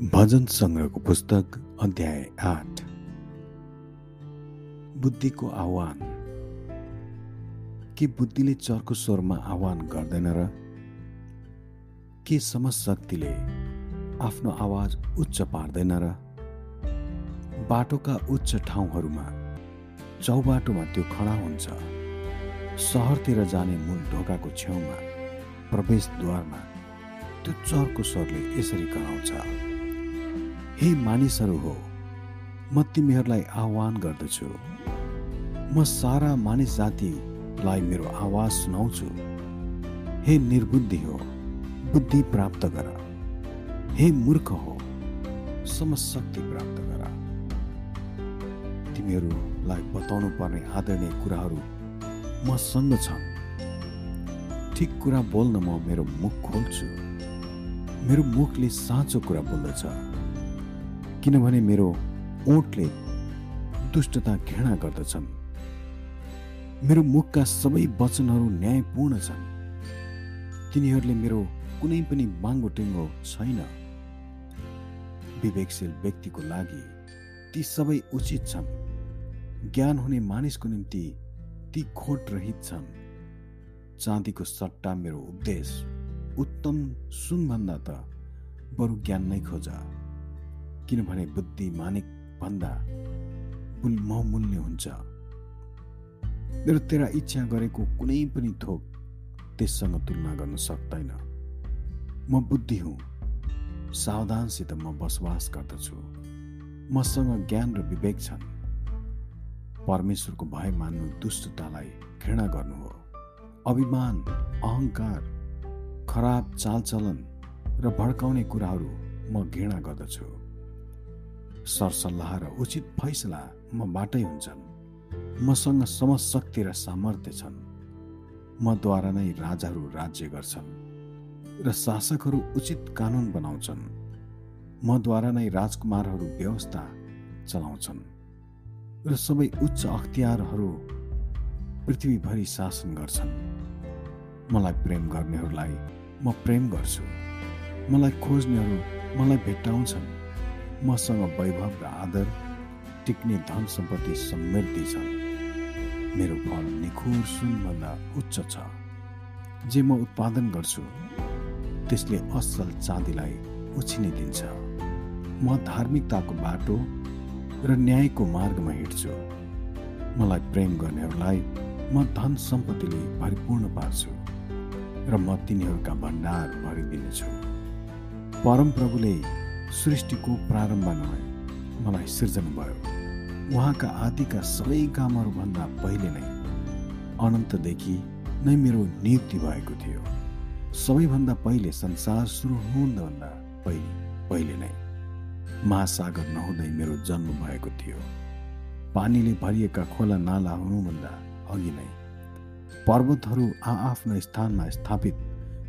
भजन सङ्ग्रहको पुस्तक अध्याय आठ। बुद्धिको आह्वान। के बुद्धिले चर्को स्वरमा आह्वान गर्दैन र के समशक्तिले आफ्नो आवाज उच्च पार्दैन र बाटोका उच्च ठाउँहरूमा चौबाटोमा त्यो खडा हुन्छ? सहरतिर जाने मूल ढोकाको छेउमा प्रवेशद्वारमा त्यो चर्को स्वरले यसरी कराउँछ हे मानिसहरू हो म तिमीहरूलाई आह्वान गर्दछु। म सारा मानिस जातिलाई मेरो आवाज सुनाउँछु। हे निर्बुद्धि हो बुद्धि प्राप्त गर। हे मूर्ख हो समशक्ति प्राप्त गर। तिमीहरूलाई बताउनु पर्ने आदरणीय कुराहरू मसँग छन्। ठिक कुरा बोल्न म मेरो मुख खोल्छु। मेरो मुखले साँचो कुरा बोल्दछ। किनभने मेरो ओठले दुष्टता घृणा गर्दछन्। मेरो मुखका सबै वचनहरू न्यायपूर्ण छन्। तिनीहरूले मेरो कुनै पनि बाङ्गो टेङ्गो छैन। विवेकशील व्यक्तिको लागि ती सबै उचित छन्। ज्ञान हुने मानिसको निम्ति ती खोट रहित छन्। चाँदीको सट्टा मेरो उपदेश उत्तम सुनभन्दा त बरु ज्ञान नै खोजा। किनभने बुद्धि मानिक भन्दा बहुमूल्य हुन्छ। मेरो तेरा इच्छा गरेको कुनै पनि थोक त्यससँग तुलना गर्न सक्दैन। म बुद्धि हुँ। सावधानसित म बसोबास गर्दछु। मसँग ज्ञान र विवेक छन्। परमेश्वरको भय मान्नु दुष्टतालाई घृणा गर्नु हो। अभिमान अहङ्कार खराब चालचलन र भड्काउने कुराहरू म घृणा गर्दछु। सरसल्लाह र उचित फैसला मबाटै हुन्छन्। मसँग समशक्ति र सामर्थ्य छन्। मद्वारा नै राजाहरू राज्य गर्छन् र शासकहरू उचित कानुन बनाउँछन्। मद्वारा नै राजकुमारहरू व्यवस्था चलाउँछन् र सबै उच्च अख्तियारहरू पृथ्वीभरि शासन गर्छन्। मलाई प्रेम गर्नेहरूलाई म प्रेम गर्छु। मलाई खोज्नेहरू मलाई भेट्टाउँछन्। मसँग वैभव र आदर टिक्ने धन सम्पत्ति समृद्धि छ। मेरो फल निखुर सुनभन्दा उच्च छ। जे म उत्पादन गर्छु त्यसले असल चाँदीलाई उछिने दिन्छ। म धार्मिकताको बाटो र न्यायको मार्गमा हिँड्छु। मलाई प्रेम गर्नेहरूलाई म धन सम्पत्तिले भरिपूर्ण पार्छु र म तिनीहरूका भण्डार भरिदिनेछु। परमप्रभुले सृष्टिको प्रारम्भमा मलाई सिर्जना भयो। उहाँका आदिका सबै कामहरूभन्दा पहिले नै अनन्तदेखि नै मेरो नियुक्ति भएको थियो। सबैभन्दा पहिले संसार सुरु हुनुभन्दा पहिले पहिले नै महासागर नहुँदै मेरो जन्म भएको थियो। पानीले भरिएका खोला नाला हुनुभन्दा अघि नै पर्वतहरू आआफ्नो स्थानमा स्थापित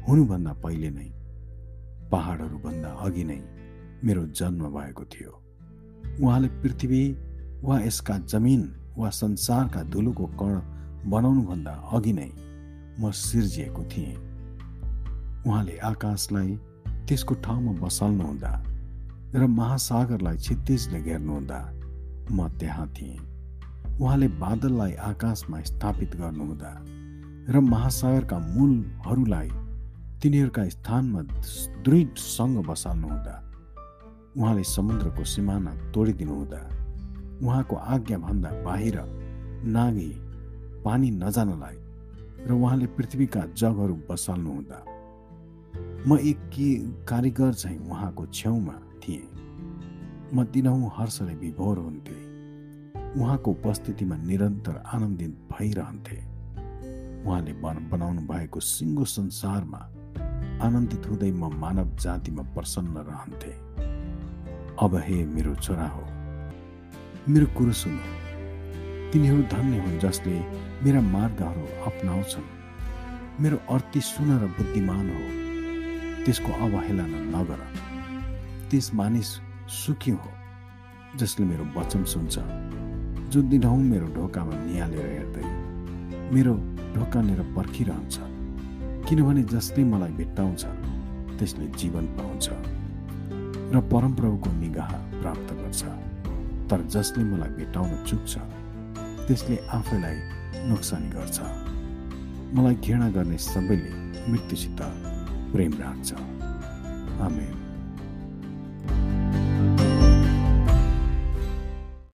हुनुभन्दा पहिले नै पहाडहरूभन्दा अघि नै मेरो जन्म भएको थियो। उहाँले पृथ्वी वा यसका जमिन वा संसारका धुलोको कण बनाउनुभन्दा अघि नै म सिर्जिएको थिएँ। उहाँले आकाशलाई त्यसको ठाउँमा बसाल्नुहुँदा र महासागरलाई छित्तिसले घेर्नुहुँदा म त्यहाँ थिएँ। उहाँले बादललाई आकाशमा स्थापित गर्नुहुँदा र महासागरका मूलहरूलाई तिनीहरूका स्थानमा दृढसँग बसाल्नुहुँदा उहाँले समुद्रको सिमाना तोडिदिनु हुँदा उहाँको आज्ञाभन्दा बाहिर नागी पानी नजानलाई र उहाँले पृथ्वीका जगहरू बसाल्नु हुँदा म एक के कारिगर चाहिँ उहाँको छेउमा थिएँ। म दिनहुँ हर्षले विभोर हुन्थे। उहाँको उपस्थितिमा निरन्तर आनन्दित भइरहन्थे। उहाँले बनाउनु भएको सिङ्गो संसारमा आनन्दित हुँदै म मानव जातिमा प्रसन्न रहन्थे। अब हे मेरो छोरा हो मेरो कुरो सुन तिनीहरू धन्य हुन् जसले मेरा मार्गहरू अप्नाउँछन्। मेरो अर्थी सुन र बुद्धिमान हो। त्यसको अवहेलना नगर। त्यस मानिस सुखी हो जसले मेरो वचन सुन्छ। जो दिनहुँ मेरो ढोकामा निहालेर हेर्दै मेरो ढोकानेर पर्खिरहन्छ। किनभने जसले मलाई भेट्टाउँछ त्यसले जीवन पाउँछ। र परमप्रभुको निगाह प्राप्त गर्छ। तर जसले मलाई भेटाउन चुक्छ त्यसले आफैलाई नोक्सानी गर्छ। मलाई घृणा गर्ने सबैले मृत्युसित प्रेम राख्छ। आमेन।